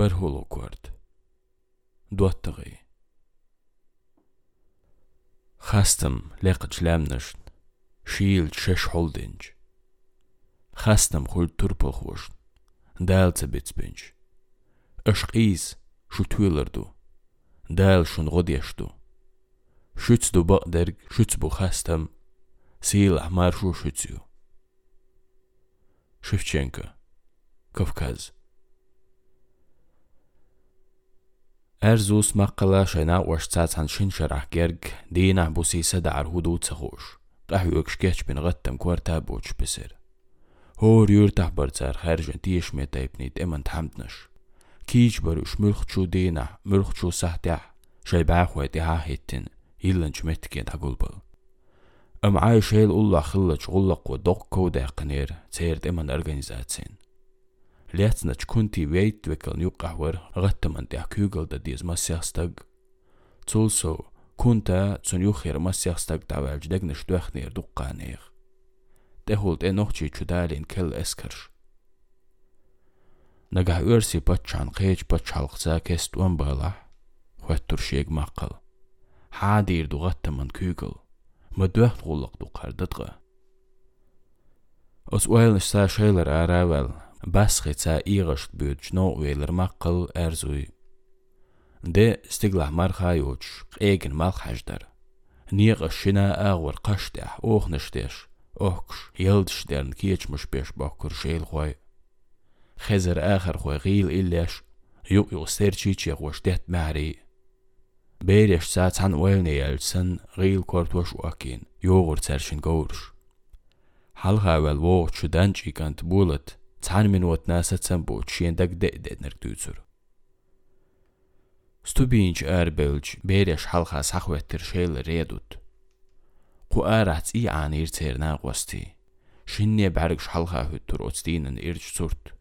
bár holokort. Duattaghi. Хастам лекат шлямнашн, шиил шеш холдинч. Хастам хуль турпахвошн, дайлца бецпенч. Ашкиз шу твиларду, дайл шун годяшту. Шуцду багдерг шуцбу хастам, сиил ахмар шу шуцю. Шевченко, Кавказ. Erzus maqqala xena u xtsatsan xin xeraħ gerg dina busi seda arhudu tsaħux. Raħu jukxkeċ bin għattam kwarta buċ bisir. Hor jur taħbar tsar xerġen tiex me tajbnit iman tħamtnax. Kieċ barux mulħċu dina, mulħċu saħtiħ, xelbaħu għetiħa hittin, illan ċmetkin għagulbal. Am għaj xejl ulla xilla ċgullak u dokku daqnir tsejrt iman organizazzin liecina kunti veitvekalni yuqahwer ghattamanti akhugalda dizma siastag. Tsulso kunta tsun yukhir ma siastag tavalj degnish duakhnir duqqanir. Tehult enochchi chudalin kel eskarsh. Nagah örsi patçan qeç patçalqsa kestuan bala. Xvettur şeg maqal. Hadir dugattaman kügül. Mədvəxt qulluq duqardadğı. Os uayl nişsa şeylər əravel, Basrica iɣisht bjudžno ueler maqqel erzui. De stiglah marhajuch egen malhajdar. Niqashina aghwar qashtah uxnishtish. Ohksh yildishdern kiechmush besh bokkur sheel khoy. Khizer akhir khoy ghil illash. Yuq yuq serchi chi ghwashtet mahri. Berish saat han uelne yelsen ghil kortwash uakin. Yogur tsarshin gowrsh. Halha wel wo chudan chikant bulat. цаан минут наасацсан буу чиендаг дэднэр дүүцүр. Стубинч арбэлж бэрэш халха сахвэтэр шэл редут. Хуарац и аан ирцэр наагвасти. Шинне барг шалха хөттөр уцдинэн ирж цурт.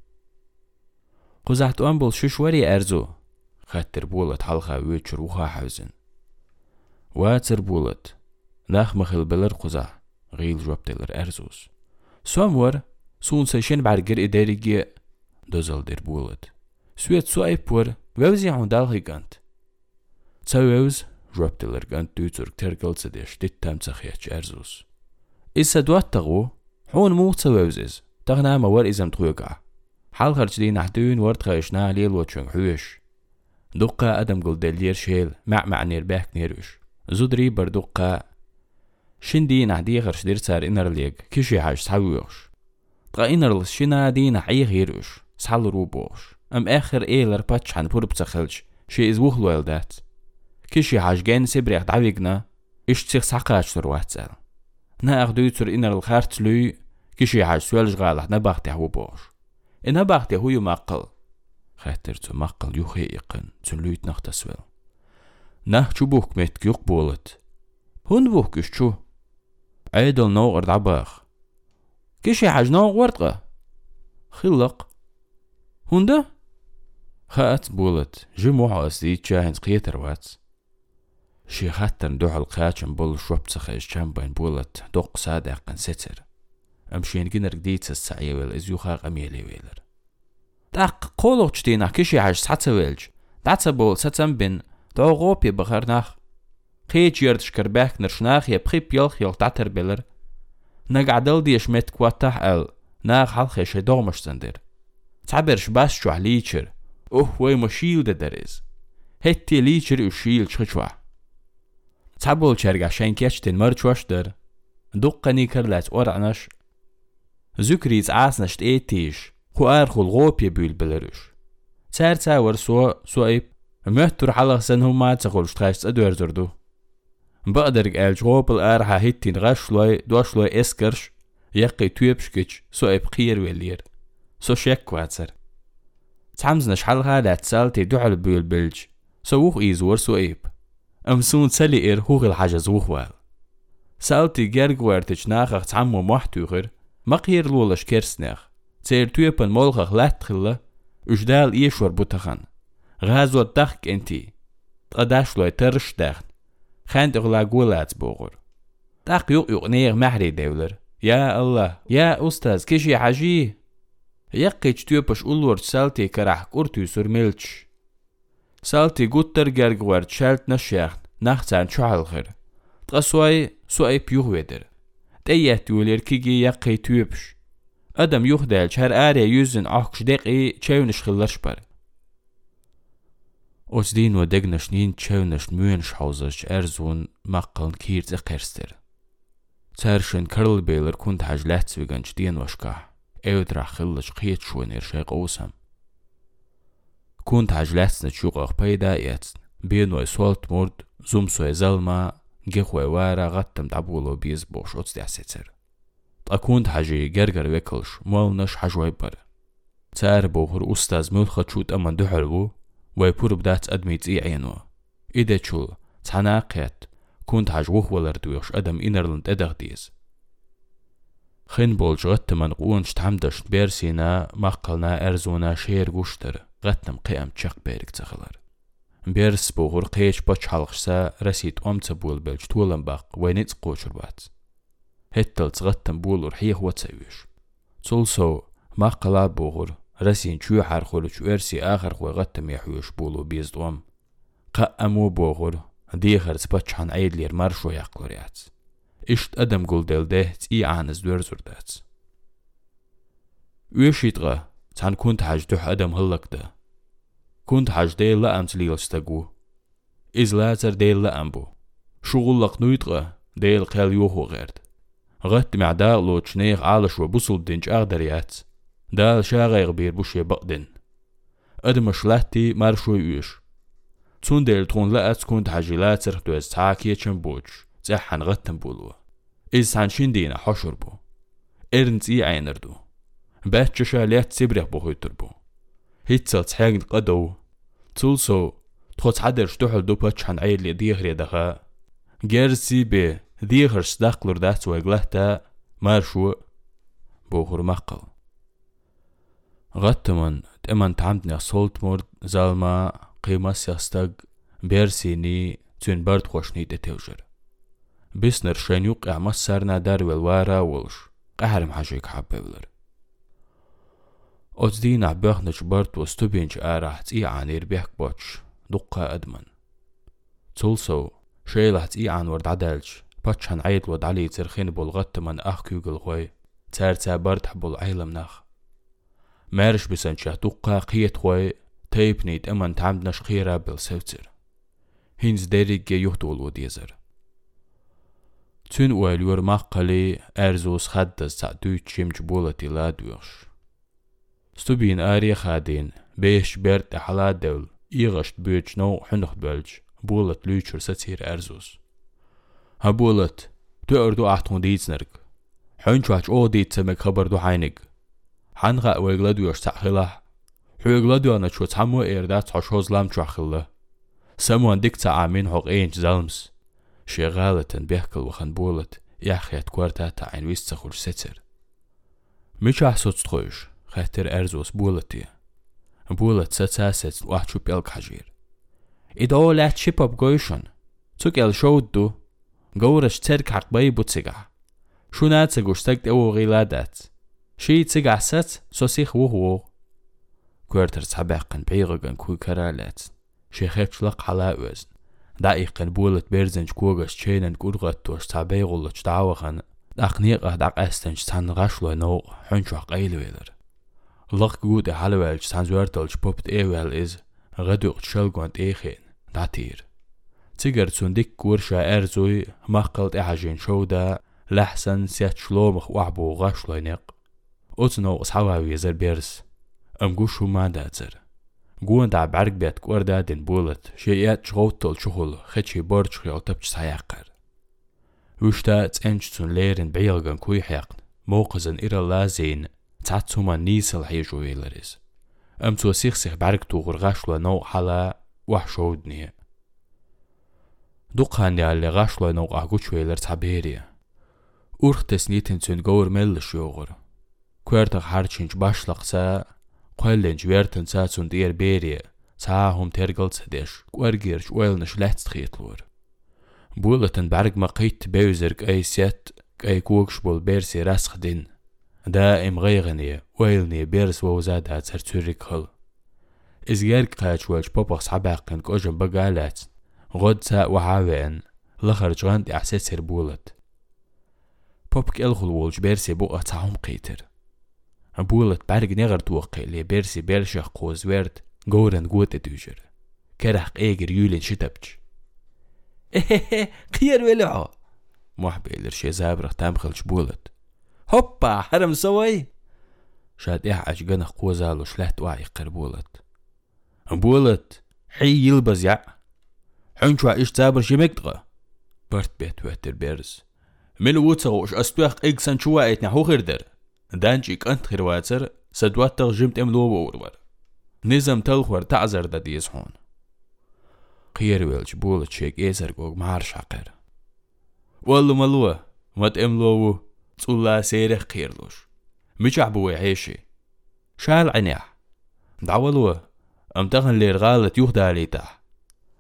Хузахт он бол шишвари арзу. Хаттер булат халха өчүр уха хавзын. Вацэр булат. Нах махил белэр хуза. Гил жоптелэр sūn sešien berger i derige dozeld ir bolet. Suet su eipur, vevzi un dalhigant. Cevevz, roptiler gant tūcur tergalce dieš dittem cahieč erzus. Issa duattagu, حون مو تسويوزز تغنا مور إزم تخويقع حال خرج دي نحدون ورد خيشنا ليل وچن حويش دقة أدم قل دلير شيل مع مع نير باك نيروش زودري بردقة شندي نحدي خرج دير سار إنر ليق كشي حاج سحويوش تغينر لشنا دينا عي غيروش سحل روبوش. أم آخر إيلر باتش عن بورب تخلج شي إز وخلو إلدات. كيشي حاج جان سبريخ دعويقنا إش تسيخ ساقاش ترواتسال نا اخدو تر إنر الخارت لوي كيشي حاج سوالج غالح نباختي هو بوش. أنا باختي هو يمقل خاطر تو مقل يخي يقن تلويت نختسوال نه چو بوك Кеше хажнау гвардга. Хиллак. Хунда? Хат булат. Жимуха асид чахинс кетер вац. Ши хаттан духал качан бул швапцаха из чамбайн булат. Док сада аккан сетер. Амшин гинер гдейца саевел из юхаг амелевелер. Так колок чтина киши хаж сацавелж. Даца бол сацам бин. Догопи бахарнах. Хейч ярдшкарбек нершнах я пхип елх елтатер белер. ستم بين دو غوبي بخرناخ قيت يرد شكرباك نرشناخ يبخيب يلخ يلخ داتر بيلر نقعدل ديش مت كواتح ال ناخ حلخ شي دومش سندر تعبرش بس شو ليچر اوه وي مشيل ده درز هتي ليچر وشيل چخشوا تعبول چرگا شنكيش تن مرچوش در دقني كرلات ورعنش زكريز عاسنشت ايتيش خو ارخو الغوبي بيل بلرش تار تاور سو سو ايب مهتر حلق سن بقدر قال جواب الأرحى هتين غشلوي دوشلوي اسكرش يقي تويبشكش سو ابقير ولير سو شك واتسر تعمزنا شحال غالا تسالتي دوع البيل بلج سو وخ ايزور سو ايب امسون سالي اير هوغ الحاجة زوخوال سالتي جرق وارتش ناخخ تعمو محتوغر مقير لولش كيرسناخ تير تويبن مولخخ لاتخلا اجدال ايشور بوتخان غازو الدخك انتي تقداشلوي ترش داخن خانت اغلا قولات بوغر تاق يوق يوق نيغ محري دولر يا الله يا أستاذ كشي حاجي يقيج تيوبش أولورد سالتي كراح كورتو سور ميلتش سالتي قوتر جرغوارد شالت نشيخ ناختان شعالخر تغسواي سواي بيوه ودر تأيات ولير كيجي يقي تيوبش أدم يخدال شهر آريا يوزن أخش دقي تشاونش خلرش بر 29 degnesh nin chevnesh müenşhauzach erzun maqqaln kirtse qerster. Cerşen Karlbeyler kun tajlahtsvigan chdien vashka. Evdra xillach qiyet shwener sheqosam. Kun tajlatsna chuqaq payda yets. Beno solt mord zum so ezalma gexwevara gattam tabulo biz bosh ots dasetser. Takun taji gergar vekalsh molnash hajwaybar. Cer bohur ustaz mulxa chut aman duhulvu دحربو ويبور بدات أدميت إي عينو إذا تشول تعناقيت كنت حجوه ولردويش أدم إنرلند أدغديز خين بولج غتمن قونش تحمدش بيرسينا مقلنا أرزونا شير قوشتر غتنم قيام تشق بيرك تخلر بيرس بوغر قيش بچ حلقشسا رسيت أمت بول بلج تولن باق وينيت قوشر بات هتل تغتم بولور حيه وتسويش تولسو مقلا بوغر رسين شو حرخور شو ارسي آخر خو غتم يحوش بولو بيزدوم قأمو بوغر ديخر سبتشان عيد لير مرشو يقلوريات اشت أدم قول دل ده تي عانز دور زردات ويشيتغا تان كنت حاج دوح أدم هلك ده كنت حاج ديل لا أمت ليل استقو إز لاتر ديل لا أمبو شغل لق نويتغا ديل قيل يوهو غيرد غت معداء لو تشنيخ عالش وبصل دينج أغدريات دال شاغيغ بير بوشي بقدن أدم شلاتي مارشو يوش تون ديل تون لا تكون تحجيلات سرختو از تاكي چنبوش زحن غتن بولو إز سانشين دينا حشر بو إرنز إي عينردو باتش شاليات سيبريخ بو هيتر بو هيتسل تحيغن قدو تولسو تخوت حدر شتوحل دو باتشان عيل لي ديغري دخا جيرسي بي ديغر صداقلور دات ويغلهتا مارشو بوخر مقل غتمن تمن تعمدني صولت مورد زالما قيمس يستق بيرسيني تون برد خوشني تتوجر. بسنر شنيوق اعمس سرنا دار والوارا ولش. قهرم حاجيك حببلر أتدين عباخ نجبرت وستبينج آرحت إي عن إربيحك بوتش. دقا أدمن. تولسو شيلحت إي عن ورد عدالج باتشان عيد ود علي ترخين بولغت من أخ كيوغل غوي تار تابرت حبول عيلم نخ مارش بسن شهدوقا قيت خوي تيبنيت أمن تعمدنش خيرا بالسوتر هينز ديريك يهدول وديزر تون واليور مقالي أرزوس خدز تعدو تشيمج بولتي لا دوش ستوبين آري خادين بيش بيرت حلا دول إيغشت بيوش نو حنخ بلج بولت لوچر ستير أرزوس هبولت تأردو أحتون ديتنرك حنش وحش أو ديت سمك خبر دو حينك ჰანღა ვეგლადუაშ ცახელა ჰუეგლადუანა ჩო ცამო ერდა ცაშოზლამ ჩახელა სამუან დიქცა ამინ ჰოყენჩ ზალმს. შეღალათენ ბიახკალ ვახან ბოლათ იახიათ გვარდა ტაინვის ცახურ სეცერ. მიჩა სოცთხოიშ ხეთერ ერზოს ბოლათი ბოლათ საცასეც ვაჩუ პელკაჟირ идолят шипоп гойшон цукел шоудду гоураш церкак бай буцига шунаца гуштак те угиладат Şeýçi gahsat, sosih wuhu. Körter sabaqan peygagan kuykaralat. Şehepçla qala öz. Daqiqan bulat berzenç kugas çeynen kurgat toş sabeygulat dawaqan. Daqniqa daqastanç sanğaşla no hunçaq eyleveler. Lıq gude halvelç sanzvertolç popt evel is. Gaduq şelgont ehin. Datir. Tigar sundik kursha erzuy, mahqalt ehajin şouda, lahsan siat şlomx wahbu gashloyniq. ايوال از غدوق شلقونت ايخين داتير تيجر تسندك كورشا ارزوي مقلت احجين شودا لحسن سيات شلومخ وعبو غشلو نق اوتنو اصحاوي زر بيرس ام گوشو ما داتر گون دا برگ بیت کوردا دن بولت شیعت شغوتل شغل خدشي برج خيال تبج سايقر وشتا تنج تون ليرن بيغن كوي حيقن موقزن إرى لازين تعتوما نيسل حيجو ويلرز أم تو سيخ سيخ برگ تو غرغاشلا نو حلا وحشودني دوقان يا اللي غاشلا نو أغوش ويلر تعبيري أورخ تسنيتن تون غور ملش يوغر كويرتغ قلنج ويرتن ساتسون دير بيري ساهم ترقل سدش قورجيرش ويلنش لحت خيطلور بولتن برگ ما قيت بيوزرق اي سيت اي كوكش بول بيرسي رسخ دين دائم غيغني ويلني بيرس ووزاد هات سرتوريك خل إز جارك قاش والش بابخ عباقن كوجن بقالات غد ساء وحاوين لخرج غاند إحساس سربولت بوبك الخل والش بيرسي بقى تعهم قيتر بولت برگ نغر توقع لي بيرسي بيرشخ قوز ورد غورن قوت دوجر كرح ايجر يولين شتبج إيه قير ولعو محبي لرشي زابرخ تامخل بولت هوبا حرم سوي شاد احعج جنخ قوزالو شلحت وعي قربولت بولت حي يلبز يع حنشوا إيش زابر شمكتغا برت بيت واتر بيرز ملو وتسغوش استوخ ايكسان شوا ايتنا هو غيردر دانجيك انت خيرواتر سدوات تغجمت ام لو ورور نظام تلخور تعزر دا ديزحون قير ويلج بولت شيك ايزر قوغ مهار شاقر والله ملوه مات ام لو تقول سيرخ قيرلوش مش عبوي عيشي شال عنيح دعولوه ام تغن لير غالت يهدى ليتح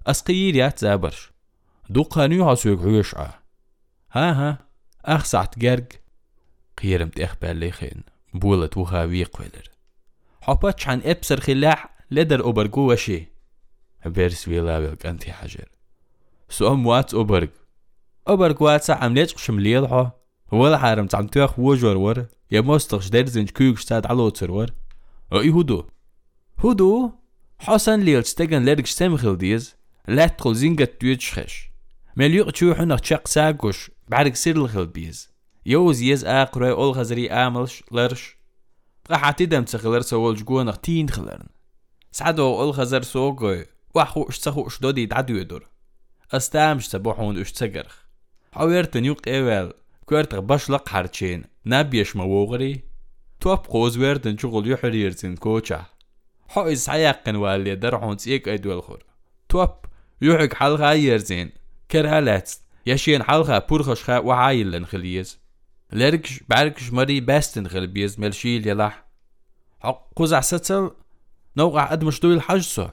اسقير يات زابرش دوقا نيوها سوق عيشعه ها ها اخسعت جرج قيرمت اخبال ليخين. بولت وها ويقولر حبتش عن إبسر خلاح لدر اوبرجو وشي بيرس ويلاويلك انتي حجر. سؤال وات اوبرج اوبرج واتسا عمليش شمليلحو ولا حارم تعم تاخ وجور ور. يا مستغش درزن كوك شتاد على ور. أي هدو هدو حسن ليل ستجن لرك سمخل ديز. لا تدخل زينجت تيوتشخش مليوق تشوحو نخ تشاق ساقوش بعرق سيرل بيز يوز يز آقرأ أول غزري آملش لرش. قاح تدم تخلر سوال جوانخ تين خلرن سعدو أول غزر سوقوي وحو اشتخو اشدودي دعدو يدور. أستامش سبوحون اشتقرخ حويرتن يوق إيوال. كويرتغ بشلق حرچين نابيش موغري توب قوز ويرتن شغل يحريرتن كوچا. حو إز حياقن والي درعون تيك ايدوال خور. توب يوحك حلقة يرزين كرهالات يشين حلقة بورخش خا وعايلن خليز. لركش بعركش مري باستن خلبيز ملشيل يلاح حق قزع ستل نوقع أدمش دوي الحجسو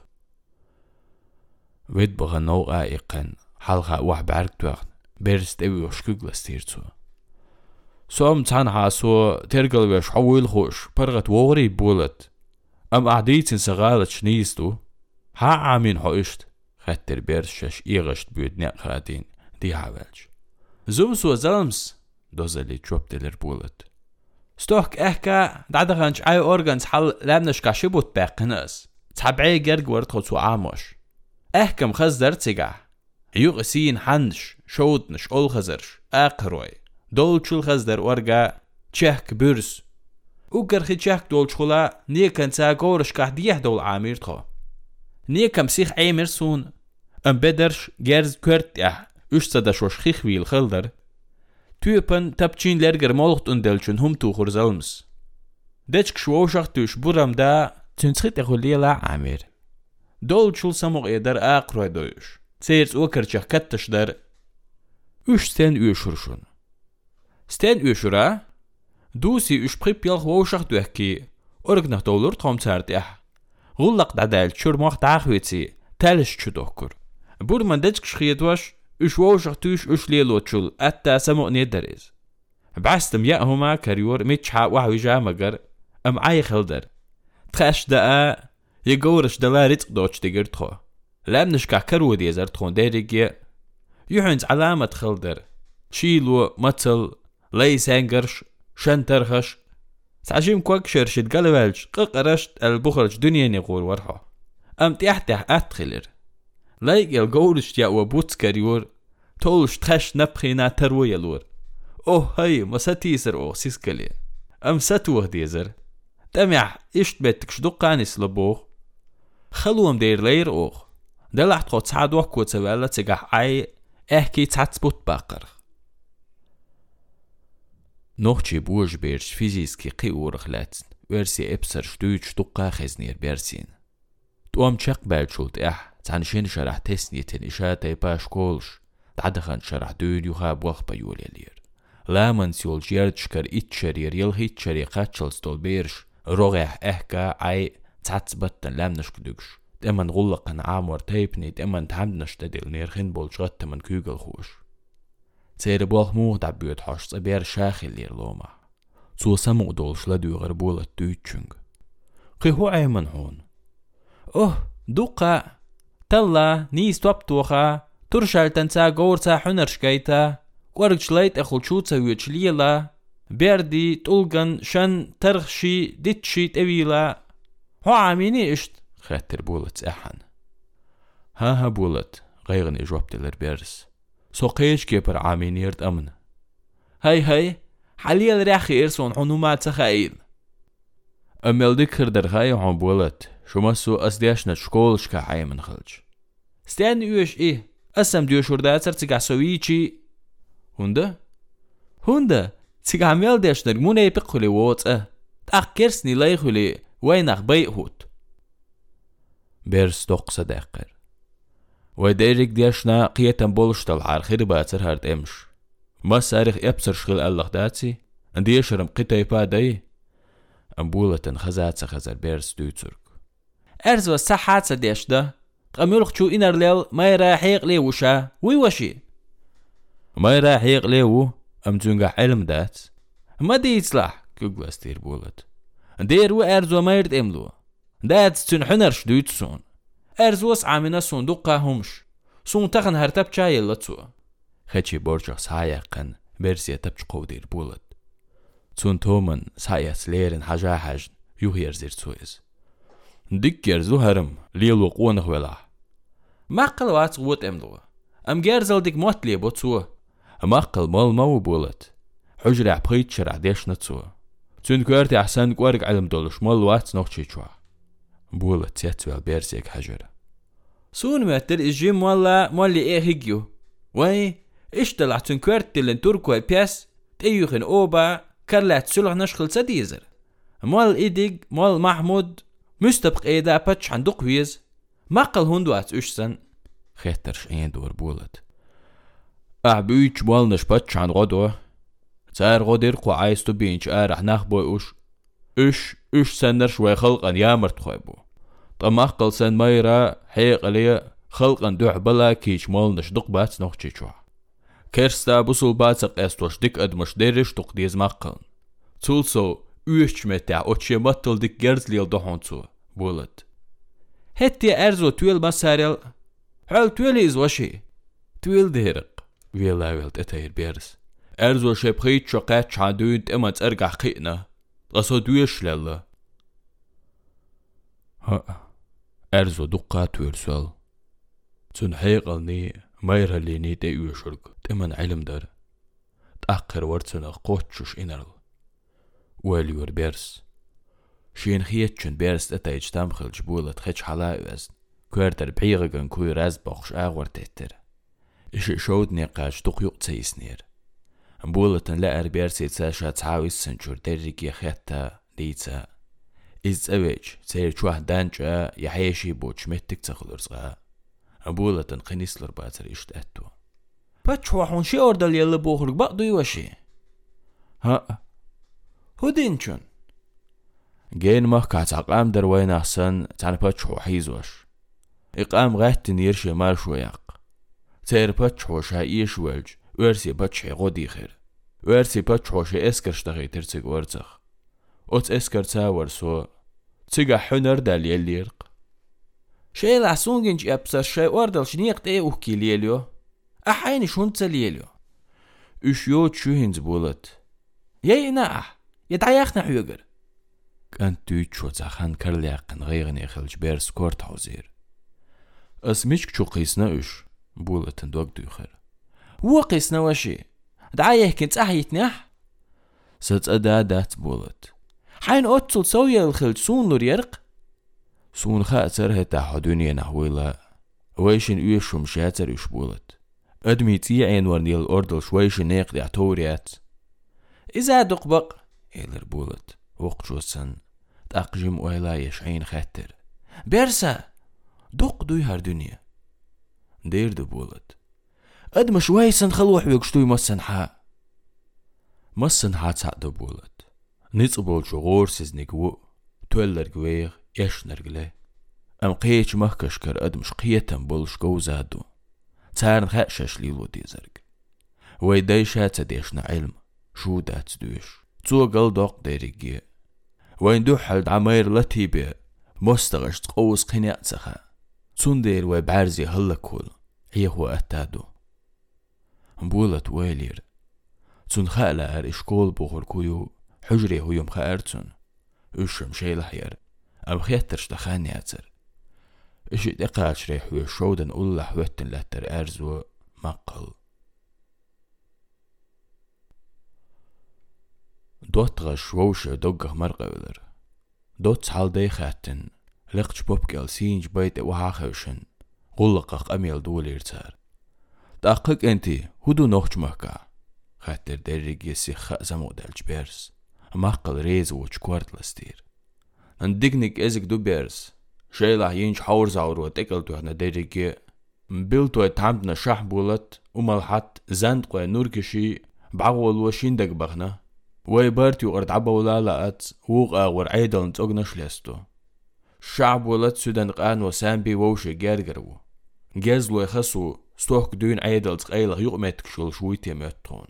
ويد بغا نوقع إيقن حلقة وح بعرك توغن بيرست اوي وشكوك لستيرتو سوم تان هاسو ترقل ويش حويل خوش برغت وغري بولت. أم اعديتن سغالت شنيستو ها عامين حوشت. خطر بيرشش إيغشت بيود نق خاتين دي حوالج زوم سو زلمس. ستوك احكا دعدغنش اي اورغانز حل لامنش كاشبوت باقنس تحبعي جرج ورد خدسو عاموش احكم خزدر تسيقع يوغ سين حنش شودنش اول خزرش اقروي دولچul خزدر ورقا تشهك بورس وقر خي تشهك دولچخلا نيكن تا غورش كح ديه دول عامير تخو نيكم سيخ عيمر سون ام بدرش جرز كورت آه üstsader schon schichwil Childer, Typen tapchin lerger molcht und delchun hum tuchur zelms. Dech kshwoshach tush buram da tünschit echulila amir. Dol chul samog eder aqroy doyush. Tsers okerchach kattash der. Üsh sten üshurshun. Sten üshura? Dusi üsh prip yalch woshach duhki. Org nach dolur tom yah. Gullaq dadal chur mocht achwitsi. Talish chudokur. Burman dech kshchiyedwash اش ووشخ توش اش ليلو تشل اتا سمو ندرز بعستم يا هما كريور ميتشحا وحوي جا مگر ام عاي خلدر تخاش دا يقورش دلا رزق دوش تقر تخو لام نشكا كرو دي زر تخون ديريجي يحنز علامة خلدر شيلو متل لي سانجرش شنترخش تعجيم كوك شرشت قلبالج ققرشت البخرج دنيا نقول ورحو ام تيحتح اتخلر Leik el gourisht ja ua butskarior, tolsh tresh naprina tarwoyalor. Oh hay, ma satisar o siskali. Am satuh dizer. تمع إشت بيتك شدقان يسلبوخ خلوهم دير لير أوخ دلع تخو تسعد وكو تسوالا تسقح عي احكي تسبوت باقر نوخشي بوش بيرش فيزيسكي قي أورخ لاتن ورسي إبسر شدوج شدقا خزنير بيرسين توام تشق بالشولت إح تعنشين شرح تسنيتن إشاتي باش كولش تعدخن شرح دون يخاب وخ بيول يلير لا من سيول جيرتشكر إتشرير يلهي تشري قاتشل ستول بيرش روغيح إحكا عي تعتبتن لام نشكدوكش دمن غلقن عامور تيبني دمن تحمدنش تدل نيرخين بولش غت من كوغل خوش تسير بوخ موه دعبيوت حوش صبير شاخي لير لوما Zu samog dolş la düğür bulat düçüng. Qi hu ayman hon. Oh, duqa. Talla, nis twaptuqa. Turşaltan sa gorsa hunarşkayta. Qorgçlayt axulçutsa wüçliyla. Berdi tulgan şan tarxşi ditşi tevila. Hu amini işt. Xatir bulat ehan. Ha ha bulat. غيغني جواب دلر بيرس سو قيش كيبر عامين يرد أمن هاي هاي حاليا رياخي إرسون حنومات Шумасу асдяшна школышка хаймын хылч. Стән үеш и, асам дүйеш урда цар цигасови чи. Хунда? Хунда, цигамел дяшнар гмуна епи хули воца. Тақ керсни лай хули вайнах бай хут. Берс тоқса дәқір. وديرك ديشنا قيتا بولشتل عار خير باتر هارد امش ما سارخ ابصر شغل الله داتسي انديشرم قيتا يبادي امبولة خزات خزر بيرس دوتسرك ارز وسحات سديش ده. قميلخ شو إنر ليل ما يراحيق لي وشا وي وشي. ما يراحيق لي و أم تونغا علم دات. ما دي يتصلح كوغلاستير بولت. دير و أرزو ما يرد إملو. دات تن حنرش دوتسون ارزوس عامنا صندوق همش. سون تخن هرتب چای لتسو خچی borçak sayaqan versiya tapç qovdir bulat Zun toman sayas lerin haja haj yuhir zir tsuiz Dikker zuharım lilu qonaq wela Maqal wat wot emdo Am gerzel dik motli botsu Maqal mal mau bulat حجرة بخيت شرع ديش نتسو تون كوارتي أحسن كوارك علم دولش مال وات نوخشي شوا بولا تيتوال بيرسيك حجرة سون ماتر الجيم ولا مولي إيه هيجيو واي إيش طلعت كوارت اللي تركو بياس تيوخن اوبا كرلات سلح نشخل سديزر مال ايديج مال محمود مستبق إيدا باتش عندق ويز. مقل هندوات اشسن خيترش اين دور بولت أعبيش مال نش باتش عن غدوة؟ سار غدير قو عايز تبينش آرح نخبو اش اش اش سنر شوي خلقا يامر تخيبو طمح قلسن مايرا حيق عليا خلقا دوح بلا كيش مال نشدق بات نوخشي شوح كرستا بوصل باتق إستوش ديك أدمش ديرش دق ديز مقل تولسو üyüş meta oçye matıl dik gerz lil dohonsu bulat hetti erzo tüel masarel hal tüel iz washi tüel derik vela welt etayir beres erzo shepkhit choqat chadünt ema tsarga khina qaso düyeş lalla ha erzo duqqa tüel sual tun hayqalni mayra lini de üyüşurg teman ilm dar تأخر ورتنا قوتشوش إنرل uelur bers. Şiin xiyet çün bers eta içtam xilç bulat xeç hala öz. Kuerter beyğigan kuy raz baxş ağır tettir. İşi şoğud ne qaç tuq yuq çeyisnir. Bulatın la er bers etsa şa çavissin çür derriki xetta deyitsa. İz eviç, seyir çuah danca yaheşi boç mettik çakılırsga. Bulatın qinislir batır iştettu. Paçuahun şi ordal yalı boğurg baq duyuvaşi. Ha, هودينشون جين ما كات عقام در وين أحسن تعني باتشو حيزوش إقام غات نيرش مال شويق تير باتشو شايش ولج ورسي باتشي غودي خير ورسي باتشو شي اسكر شتغي ترتق ورتخ اوت اسكر تاور سو تيغا حنر دال يليرق شي لعسونجنج ابسر شي وردل شنيق تي اوكي ليليو أحيني شون تسليليو اش يو تشوهنز بولت يي ناح يتعيخنا حيوغر كان تيتشو تخان كرليقن غيغني خلج بيرس كورت حوزير. اسميشك شو قيسنا إش؟ بولتن دوك دوخر هو قيسنا وشي؟ دعايه كنت احيتنيح ست ادا دات بولت. حين أوتسل سويا الخلج سون لور يرق؟ سون خاطر هتا حدوني نحويلا ويشن ايشو مشاتر إيش بولت. أدمي تي عين ورنيل اردل شويشن نيقدي عتوريات. إذا دقبق إيلر بولت وقجوسن تأقجم ويلا يشعين خاتر بيرسا دق دوي هر دنيا دير دو بولت أدم شوي سن خلوح ويقشتوي مسن حا مسن حا دو بولت نيت بول شغور سيزنيقو تولر قويغ يش نرقله أم قيش مهكشكر أدم شقيتن بولش قو زادو تارن خاشش ليلو دي زرق ويداي شاتا ديشنا علم شو دات قل دوق ديريجي وين دوحل دعمير لتيبه مستغش تقوس قناع سخا تسندير وبعرزي هلكول هي هو أتادو بولت ويلير تون خالا ار إشكول بوغر كويو حجري هو يوم خارتون أشم شيل حير أم خيترش دخاني أتر إشي دقاش ريح ويشودن أولا حوتن لتر أرزو مقل دوت حال دي خاتن لقش بوبكال سينج بيت وهاخوشن غلقق أميل دولير تار دقق انتي هدو نوخش مكا خاطر درجي سيخا زمودالج بيرس مقل ريز وچ كوارت لستير ندقنك ازك دو بيرس شيلا ينش حور زاور وتقل توحنا درجي مبيلتو تامدنا شح بولت. وملحت زند قوي نوركشي بعول وشين دق بغنا وي بارتي وقرد عبا ولا لقات ووغا ورعيدل نتوغنا شلستو شعب ولت سودان قان وسامبي ووشي جارجرو جازلو يخسو ستوك دون عيدل تقيل يقمتك شول شويتي متون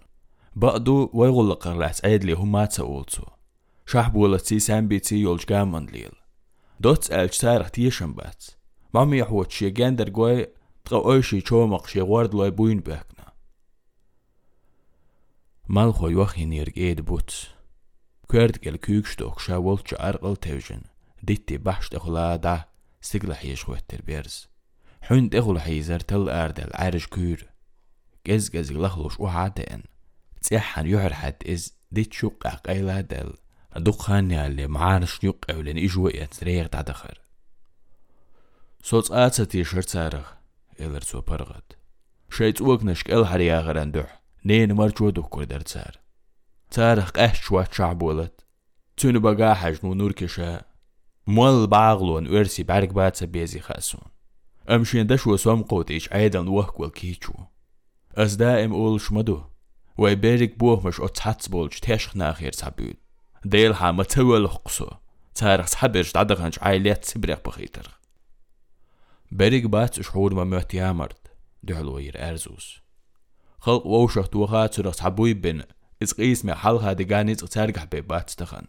بقدو ويغل قرلعت عيدلي هما تسأولتو شعب ولت سي سامبي تي يولج جامن ليل دوت ألج تارخ تيشن بات. مامي يحوت شي جاندر قوي تقو اوشي چومق شي غورد لوي بوين بهكنا مالخو يوخي نيرج ايد بوت كورد جل كوكشتوك شاولت ارقل توجن ديتي بحش تخلا دا سيقل حيش وتر بيرز حون تخل حيزر تل اردل عرش كور جز جز لخلوش وحاتين تسيحن يحر حد إز ديت شوق قيلا دل دقان اللي معارش يوق أولين إجوا يتريغ تعدخر صوت آتسا تيشرت سارغ إلر سو برغد شيت وق نشك إل حريا غران دوح نين مرجو دكور در تسار تارخ قهش شوات شعب ولد تونو بقا حجنو نور كشا مول باغلون ورسي بعرق باتسا بيزي خاسون أمشين دشو سوم قوت إيش عيدان وهك والكيچو أز دائم أول شمدو وي بيرك بوه مش أتحتس بولج تشخ ناخير سابود ديل ها متول حقصو تارخ سحبرش تعدغنش عائلات سبريق بخيتر بيرك بات شعور ما مهت يامرد دحلوير أرزوس خلق ووشخ توخات سرق سحبوي بن. إز قيس مي حلقة دقاني تغتارقح بيبات تخن.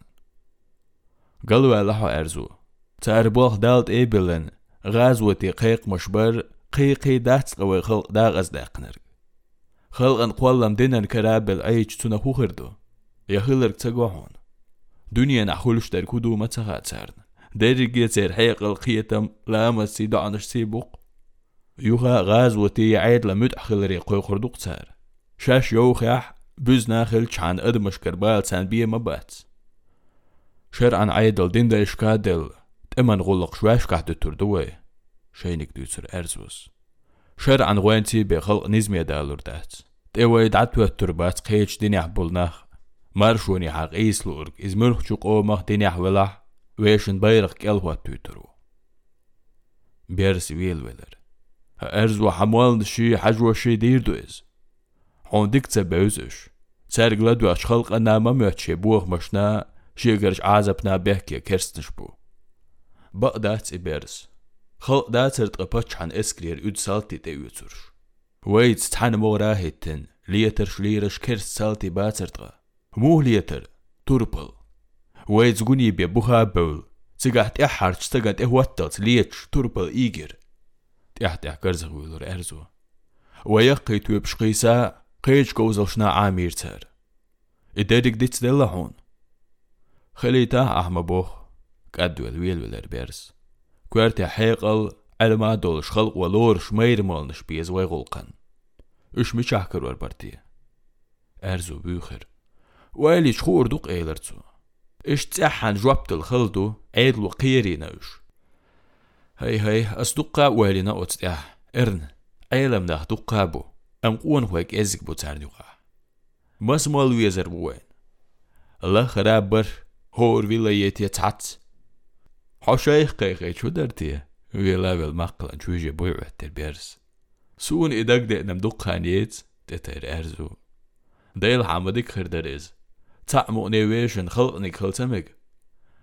قالوا لحو أرزو. تاربوخ دالت إيبلن غازوتي قيق مشبر. قيقي داتس قوي خلق داغز داقنر خلق ان قولم دينن كرابل ايج تنا خوخردو يخلرك تقوحون دنيا نحولش در كدو متغا تارن درجة تير حيق القيتم لا سي دعنش سيبوق يوغا غازوتي عيد لمد أخلري قوي خردوق تار شاش يوخيح بز ناخل چان ادمش كربال سان بيه مبات شرعن عيدل دين دا إشكادل تمن غلق شواش قاعد تردوي شينك دوتر أرزوس شرعن غوانتي بخلق نزمي دالور دات. تيوي دعتو التربات قيش دينيح بولناخ مارشوني حق إيس لورك إز مرخ شوق أومخ دينيح ولح ويشن بيرخ كالهوة توترو بيرس ويل ويلر. ერზვა ჰამვალში ჰაჯვაში დირდუეს ჰონდიკ ცებეუზეშ. ცერგლადუ აშხალყა ნამამი აჩებუახ машна შეგერშ აზაფნა ბეჰკე керстншбу ბადა ციბერს ხალ და ცერტყაფა ჩან ესკრიერ უცალტი დევიცურ ვეიც თან მორა ჰეთენ ლიეთერშ ლიერშ керстсალტი ბაცერტყა მუჰლიეთერ турпал ვეიც გუნიბე ბუჰაბულ ციგატე ჰარჩთა გატე ჰუატალც ლიეთშ турпал игер ويت زغوني بي بوها بول تيغات احار تستغات اهواتت ليتش توربل ايجر تحت احكرزغ ويلور ارزو ويقي توبش قيسا قيج قوزلشنا عامير تر إدارك ديت دلهون خليتا أحمى بوخ قدو الويل والربيرس كوارتي حيقل على ما دولش خلق ولور شمير مالنش بيز ويغلقن. إش مش أحكر وربرتي ارزو بيخر ويلي شخور دوق إيلرتو. إش تسحن جوابت الخلدو عيدلو قيري نوش هاي هاي اصدقا ويلي نقوت اه ارن ايلم ده دقا بو ام قوان هوك ازك بو تاردوغا بس مال ويزر بوين الله خرابر هور ولايتي تعت حشايخ قيقي شو درتي ويلا بالمقل شوجي بويع التربيرس سون إداك دي نمدوق خانيت تتر أرزو ديل حمدك خردرز تعمو نيويشن خلقني خلتمك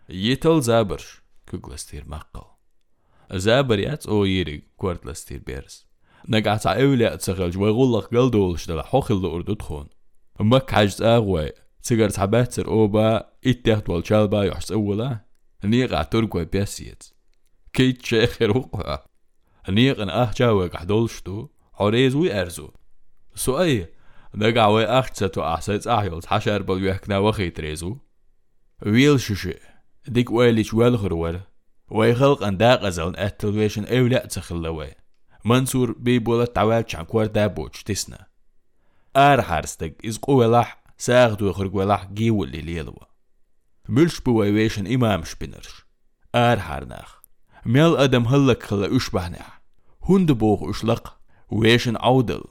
يتل زابرش كوغلستير مقل زابر يات او يري كورتلستير بيرس نقعت عاولي أتسغل جوي غلق قلدولش دل حوخل دو أردو تخون مك عجز أغوي سيجر تعبات سر أوبا إتيحت والشالبا يحس أولا نيغا ترقوي بيسيت كيت شيخر وقوها نيغ ان أه جاوك حدولشتو عريز وي أرزو سؤال نقع وي أختسة وأحسيت أحيولت حشر بل يحكنا وخي تريزو ويل ششي ديك ويليش والغرور وي آن داق أزلن أتلويشن أولا تخلوي منصور بيبولا تعوال شان كوار دابوش تسنا آر حارستك إز قوة لح يخرج ولح جيو اللي ليلوا ملش بويويشن إمام شبنرش آر حارناخ ميل أدم هلك خلا أشبهنح هند بوغ أشلق ويشن عودل.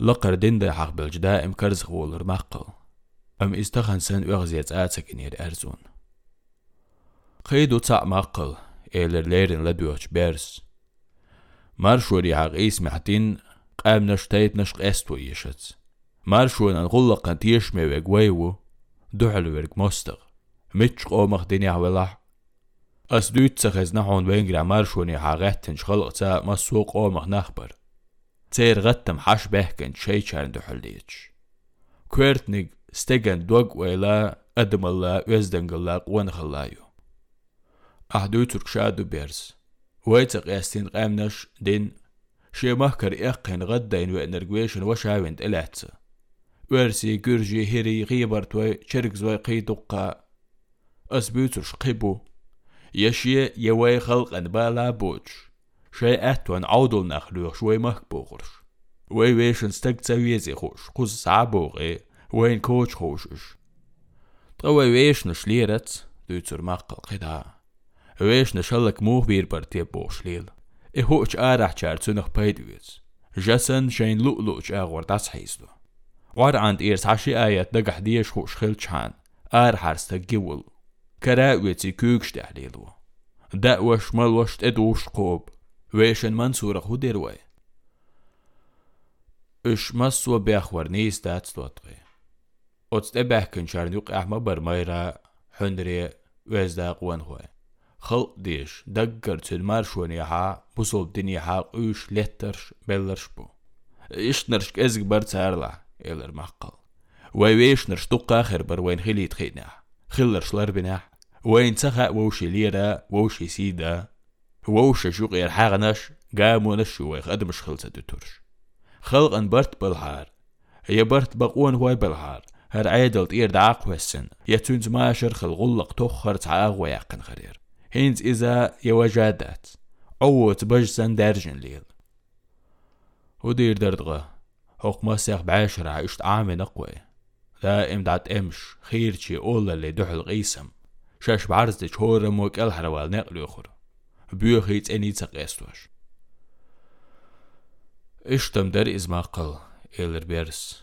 لقر دين حق بالجدا ام كرز غولر مقل. ام استخن سن اغزيت آتسك نير قيدو تاع مقل إيلر ليرن لدوش بيرس مارشوري حق اسم حتين قام نشتيت نشق استو يشت مارشون ان غلق ان تيش مي ويغويو دوحل ورق مستغ متش قومخ دنيا ولح اس دوت سخز نحون وينجرا مارشوني حاغتن شخلق تا مسوق قومخ نخبر تير غتم حش بهكن شي چارن دوحل ديتش كويرتنيگ ستيگن دوغ ويلا آدم الله وزدنگ الله قوان خلايو أحدو ترك شادو بيرز ويتق يستين قامنش دين شي مهكر إقين غدين وإنرقويشن وشاوينت إلاتسا ورسي جرجي هيري غيبرت وي شرق وي قيدقا أسبيوترش قيبو يشي يوي خلق أن بالا بوش شي أتوان عودل نخلوخ شوي مهكبوغرش وي ويشن ستك تسويزي خوش قوز سعبوغي وين كوش خوشش طوي ويشن شليرت دوتر مقل Веш на шалак мух вир пар те бошлил. Э хоч арах чарцунах пайдвис. Жасан шайн лу лу ч агор тас хайсду. Вар ант ирс хаши аят да гахдиеш хош хил чан. Ар харста гивул. Кара веци кюкш дахлилу. Да ваш мал вашт эдуш коб. Вешен мансура худервай. Иш массу бяхвар нейс датстуатвай. Отстэ бяхкен чарнюк ахма бармайра хөндрия вэздaq wan hoy. خلق ديش دقر شوني ها بوصل دنيا ها قوش لترش بلرش بو. إيش نرش ازق بر تارلا إلر مقل. ويش نرش دقا آخر بر وين خلي تخينا خلرش لربناح وين تخا ووشي ليرا ووشي سيدا ووشي شوق يرحاغنش قامو نشو ويخ أدمش خلصة دتورش خلق ان برت بالهار هي برت بقون هواي بالهار هر عيدل تير دعاق وسن يتونز ماشر خل غلق تخر تعاق ويقن خرير هينز إذا يوجادات. عوت بجسن درجن ليل. ودير دردغة. هوق مسيخ بعشرة عشت عامي نقوي. دائم دعت إمش. خير شي أولا اللي دحل غيسم شاش بعرز دي شهور موك الحروال نقل يخر بيوخيت إني تقيستوش إشتم در ازما قل. إلر بيرس.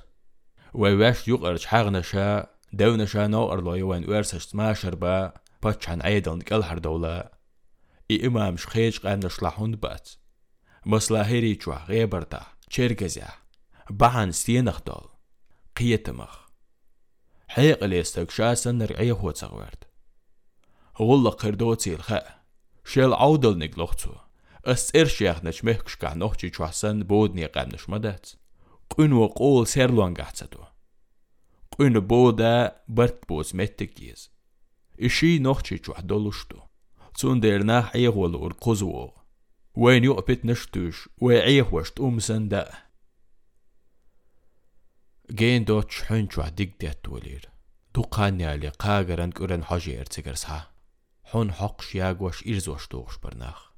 ويواش يقرج حاغنا شا دونا شا نو أرلوي وين ويرسش ما شربا. باتشان عيدن قال دولة إي إمام شخيج قام نشلحون بات مسلا هيري جوا غيبرتا چرگزيا بعن ستينخ دول قيتمخ حيق اللي استكشاسن نرعيه هو تغورد والله قردوتي الخاء شيل عودل نقلوختو اس ارشيخ نش مهكش كه نوحجي چوحسن بودني قام نش مدات قنو قول سيرلون قحتدو قنو بودا برت بوز متكيز إشي نوحشي چوح دولشتو تون ديرناح عيغول ورقزوو وين يقبت نشتوش ويعيغ وشت أمسن دا جين دوتش حن چوح ديك ديت ولير دوقانيا لي قاقرن كورن حاجي ارتكرسها حن حقش ياغوش إرزوش دوغش برناخ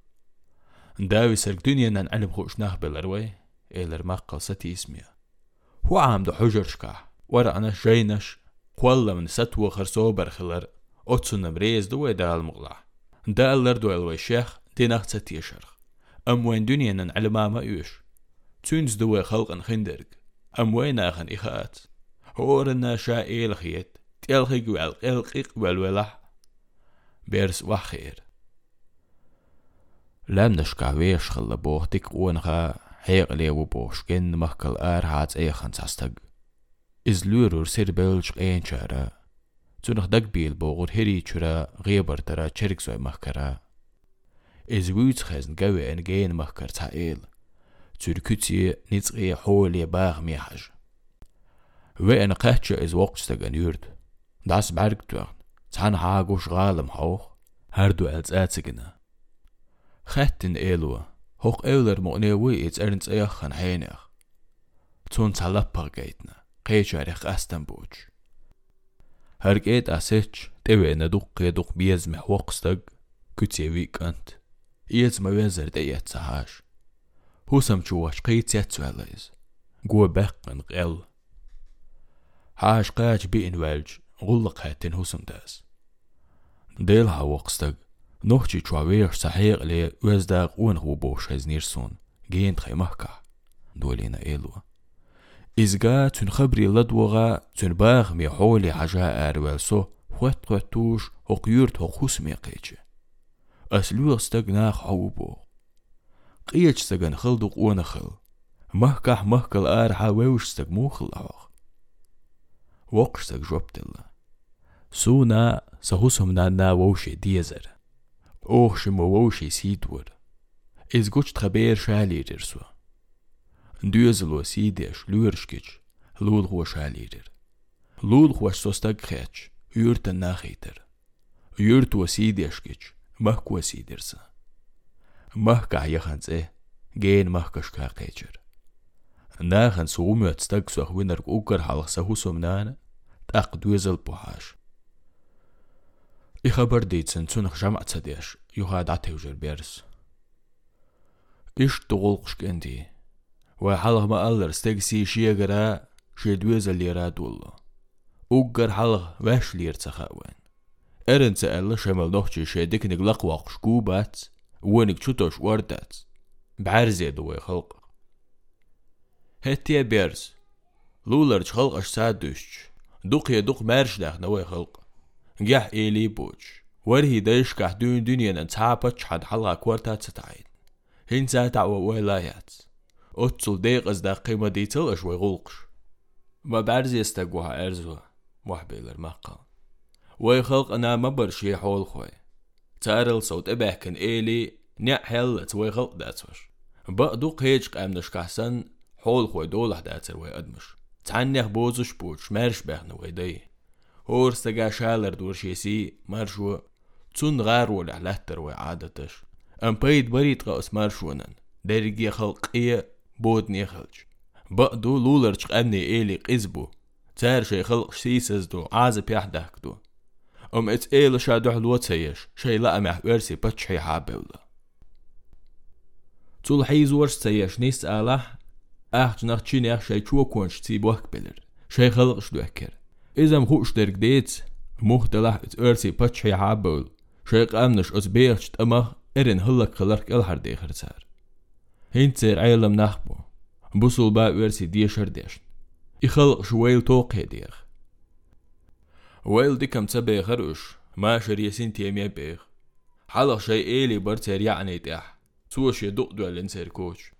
داوي سرق دنيا نان علم خوش ناخ بلروي إلر مقل ستي اسميا هو عام دو حجرشكا ورا أنا جينش قولا من ستوى خرسو برخلر أتسن بريز دو دال مغلا دالر دو الوي شيخ ديناخ تيشرخ أم وين دنيا نن علما ما يوش تونز دو خلق خندرق أم وين آخن إخات هورنا شائل خيت تيلخي قوال قلقيق والولح بيرس وخير لم نشكا ويش خلا بوختك ونغا هيق ليو بوش جن مخكل آر هات ساستق إز لورور سير بلج اين شارا تونخ دق بيل بوغر هري چورا غيبر ترا چرك زوي مخكرا إز ويوت خزن قوي ان جين مخكر تائيل تركتي نتغي حولي باغ ميحج وين قاتش إز وقتستغن يرد داس برگتوغن تان هاگوش غالم هوخ هردو als اتسگنا خاتن إلوه هوق أولر مغنيوي إز أرنس أيخن هينيخ تون تلبغ جيتنا قيشاريخ أستنبوج هرقيت أسيتش تبع ندوق يدوق بيزمح وقستق كتي ويكانت يزما وزر ديت سهاش هوسم جواش قيت يتسواليز قوة بقن قل هاش قاج بين والج غلق هاتين هوسم داس ديلها وقستق نوحجي جواوير صحيح لي وزداق ون هو بوش هز نيرسون جينت خي محكا دولينا إيلوه إزغا تن خبري لدوغا تن باغ مي حولي حاجا أروالسو خوات خواتوش هقيورت هقوس مي قيجي أسلوغ استغناخ حوبو قيج استغن خلدق ونخل. مهكح مهكل آر حاويوش استغ موخل أوغ وقش استغ جوبت الله سونا سهوسهم نانا ووشي ديزر. اوخ شمو ووشي سيدور. إز قوش تخبير شالي جرسو Duezelо sīdiešu ļurškič, lūlhošā līder. Lūlhoš sostag khēč, yurta nāhīter. Yurto sīdieškič, mahko sīdirsa. Mahkā jahanse, gēn mahkaškā qēčer. Nāhan sūmjot stag soh winark ukar halq sahusum nāna, taq duezel puhāš. إخبر ديتسن تنخ جمع تسديش يهاد عتيوجر بيرس إيش تغلقش كنتي وحلق ما ألر ستيكسي شيغرا شيدويز اللي رادولو أوغر حلق واش لير تخاوين إرن سأل شمال نوحشي شيدك نقلق واق شكوبات وينك شوتوش وردات بعرزي دوي خلق. هتيا بيرز لولرج خلق اش سادوش دوق يا دوق مارش داخ نوي خلق. جح إيلي بوش ورهي دايش كح دون دنيا نتعابتش حد حلقة كورتات ستعين هين ساتع وولايات أتصل ديقز دا قيمة ديتل أشوي غلقش ما بعرز يستقوها أرزوها وحبيلر مقا وي خلق أنا ما برشي حول خوي تارل صوت إبه كان إيلي نع حل توي خلق داتوش بقدوق هيج قامنش كحسن حول خوي دولح داتر وي أدمش تعنيخ بوزش بوش مارش بخنا وي دي هور استقا شالر دور شيسي مرشو تون غار ولا لهتر وي عادتش أم بيد بريد قاس مرشونن درجي خلقية بود نيخلج. بقدو لولرج قمني إيلي قزبو. تار شي خلق سيسز دو عازب يحدهك دو أم إت إيل شادو حلوة تسيش شي لا أمح ورسي بتش حي حابولا تول حيز ورس تسيش نيس آله أخ جناخ تشيني أخ شي چو كونش تي بوك بلر. شي خلق شدو أكر إذا مخوش درك ديت مختلح إت ورسي بتش حي حابول شي قامنش أز بيخش تأمخ إرن هلك خلرك الهر ديخر سار هينتر عيلم نخبو بوصل با ورسي ديشر ديشن يخلق شويل توق هديخ ويل دي كم تبي خروش ما شريسين تيمي بيخ حلق شي إيلي برتر يعني تيح. سوش يدق دو الانسير كوش.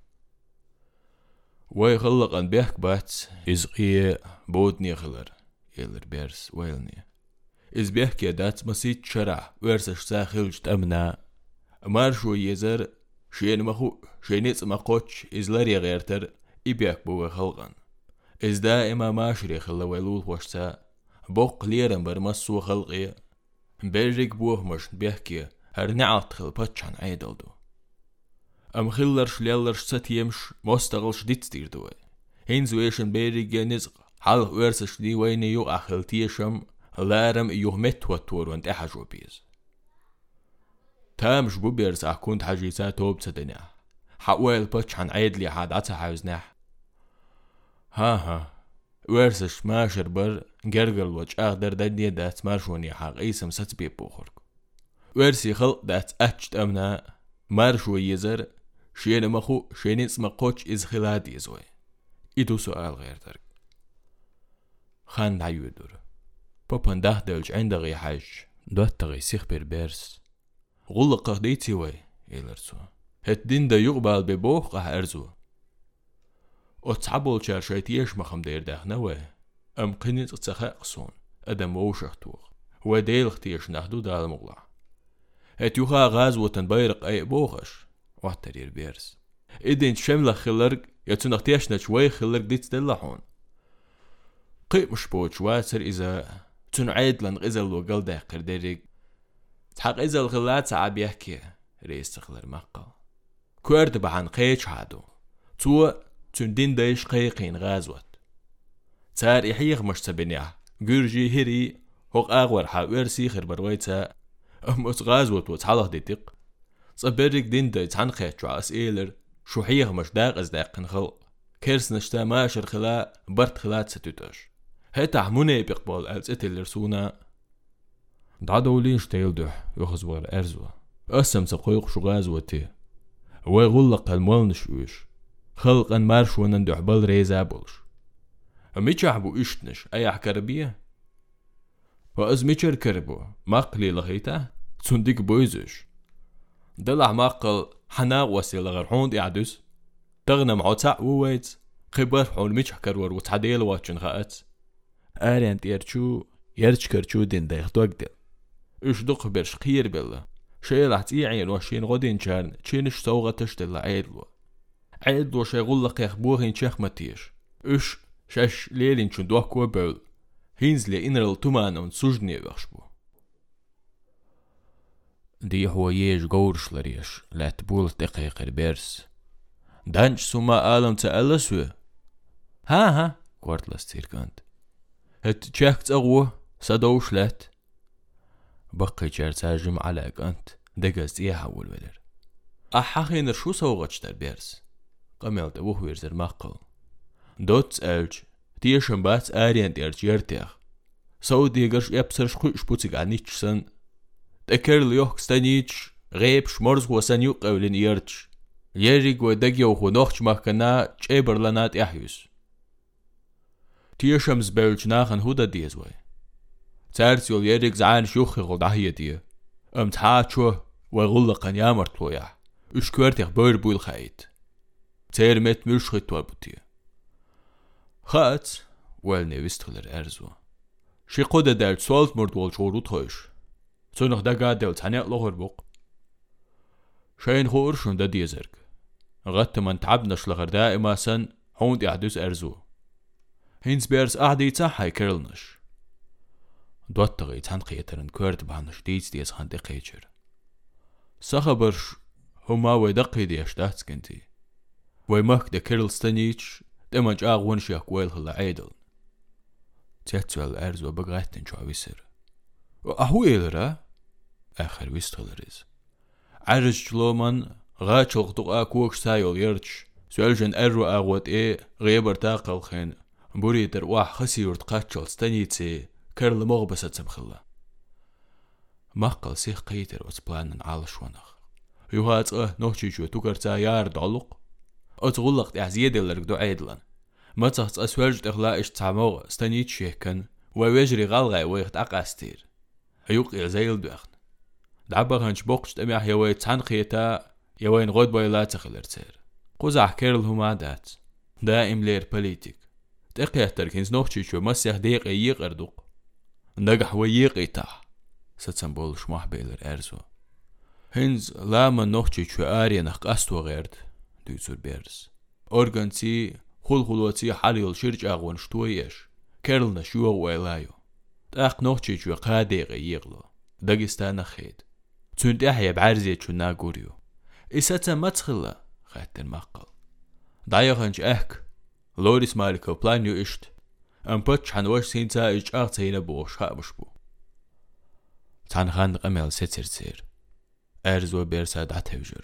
ويخلق أن بيحك بات إزقية بوتني خلر. يلر بيرس ويلني. إز بيحكي دات مسيت شرع. ورسش ساخلج تأمنا مارشو يزر شين مخو شينيت مقوتش إزلاري غيرتر إبياك بو خلقان إز دائما ماشري خلا ويلول وشتا بوق ليرن برمسو خلقي بيريك بوه مش بيحكي هر نعط خل باتشان عيدلدو أم خلرش ليلرش ست يمش مستغلش ديت ستير دوي هين زويشن بيريك ينزق حال ورسش دي وين يو أخل تيشم لارم يهمت وتور وانت أحجو بيز تامش بوبيرس أكون حاجيسا توب تدنيا. حقويل بتش عن عيد لي حاد عتا حاوزناح ها ها. ورسش ماشر بر جرجل وش أقدر دنيا دات مارشوني حق إيسم ستبي بوخرك. ورسي خلق دات أتشت أمنا مارشو يزر شين مخو شين إسم قوش إز خلاد يزوي. إدو سؤال غير ترك خان دعيودر بابن ده دلج عندغي حاج دوات تغي سيخ بربرس غلق قديتي وي إلرسو هتدين دا يقبل ببوخ قه أرزو. وتعبول شار شايتيش مخم دير داخنا وي أم قنيت تسخاقصون أدم ووشختوخ وديل اختيش ناخدو دال مغلع هت يوخا غاز وتن بيرق أي بوخش وحترير بيرس إدين شملة خلرق يتو نختيش نشوي خلرق ديت دلحون قي مش بوش واسر إذا تون عيدلن غزل وقل داقر ديريك تحق إذا الغلات ساعة بيحكي رئيس تخلر مقا كورد بحان قيش عادو تو تون دين دايش قيقين غازوت. تار يحيغ مش تبنيا جورجي هري هوق أغور حاور سيخر برويتا أموت غازوت وتحالة ديتق صبرك دين داي تحن قيش عاس إيلر. شو حيغ مش داق از داقن خلق كيرس نشتا ماشر خلا برت خلات ستوتاش هتا مني بيقبل als اتل رسونا دعدولين شتيلدح يخزور ارزوه أسم سقويق شو غازوتي ويغلق المولنش ويش خلق ان مارش ونن دحبل ريزا بولش. ميتش حبو اشتنش اي حكربيه وأز ميتشر كربو مقلي لغيتا تسندك بويزش دلع مقل حنا وسيل غرحون يعدس تغنم عوتع وويت خبر حول ميتش كرور وتعديل واتشن غات آرين تيرچو يرچ كرچو دين دايخ دوغدل اش دق برش خير بلا شيلح تيعين وشين غدين كان تشينش سوغة تشتل عيدلو عيدلو شيغول لقيخ بوغين شيخ متيش اش شاش ليلين چون دوح كو بول هينز لي انرل تومان اون سوجني وخشبو دي هو يج غورش لريش لا تبول دقيق بيرس دانش سوما آلم تألسو ها ها كورت لاستيركانت هت تشاكت أغوه سدوش لات بقي تاجم على أنت دقز إيه حول ولر أحاخين شو سوغتش در بيرس قمل دوه ويرزر مقل دوت ألج تيشن بات آريان ديرج يرتيخ سو ديگرش يبسرش خوش بوتيگ عنيتش سن تكر ليوخ ستانيتش غيب شمرز وسن يقولن يرتش يريق ودقيو خو نوخش مكنا چيبر لنات يحيوس تيشمز بلج ناخن هودا ديزوي تارت يول يريق زعان شوخي غو دهية دي ام تحاچو وغلقن يامرت لويا اش كورتيخ بور بويل خايت تير مت مش خيت وابوتي خات والني ويستغلر ارزو شي قودة دال سوالت مرد وال شورو تخوش سونخ دقا دال تانيق لغر بوق شاين خور شون دا ديزرك غت من تعبنا شلغر دائما سن هون يحدث ارزو هينز بيرس أحدي تاحي كيرلنش дуаттагы цаанд хэтэрэн кэрд баанш дийц дэс хант дэкэчэр сахабэрш хумавэ дакэди аштацкэнти вэмах дэ кэрл станич дэмэж агвэн шиак вэл хла айдл цэцэл эрзо багатэн чависэр ахуэлра ахэр вистолэрис аржчломан гачоқтуқ акук сайол ерч сөлжен эрро агват э гебер тақалхен буритер уах хасиурт қатчол станице واح خسيور تقاتشل ستانيتسي كرل مغبسة تمخلا مقل سيخ قيتر وتبلانن على شونخ يوهات أه نوشي شو تكرتا يار دعلق. أتغلق تعزيد لرك دو عيدلن ما تحت أسوالج إغلاء تعموغ ستانيت شيكن ويجري غالغاي ويخت أقاستير هيوق إغزايل بيخن دعبا هنش بوقش تميح يوي تحن خيتا يوين غود بويلا تخلرتير قوزع كيرل هما دات. دائم لير بوليتيك تقيا تركنز نوخشي شو مسيح ديق ييق إردوق. نجح وييق إتاح ستسن بول شمح بيلر أرزو هنز لاما نوخشي شو آريا نخ قاستو غيرد دوزور بيرز أورغانسي خل خلوتي حاليل شرج أغوان شتويش كيرلنا شو ويلايو تاق نوخشي شو قاديق ييغلو داغستان خيد تون تحيا بعرزي شو ناغوريو إساتا متخلا خاتن مقل دايغنج أهك لوريس مالكو بلانيو إشت ըմփըթչանոշսինցա իջախցեինը բողշաբշբու ցանխան դղմել սեցերցեր էրզո բերսա դաթեժր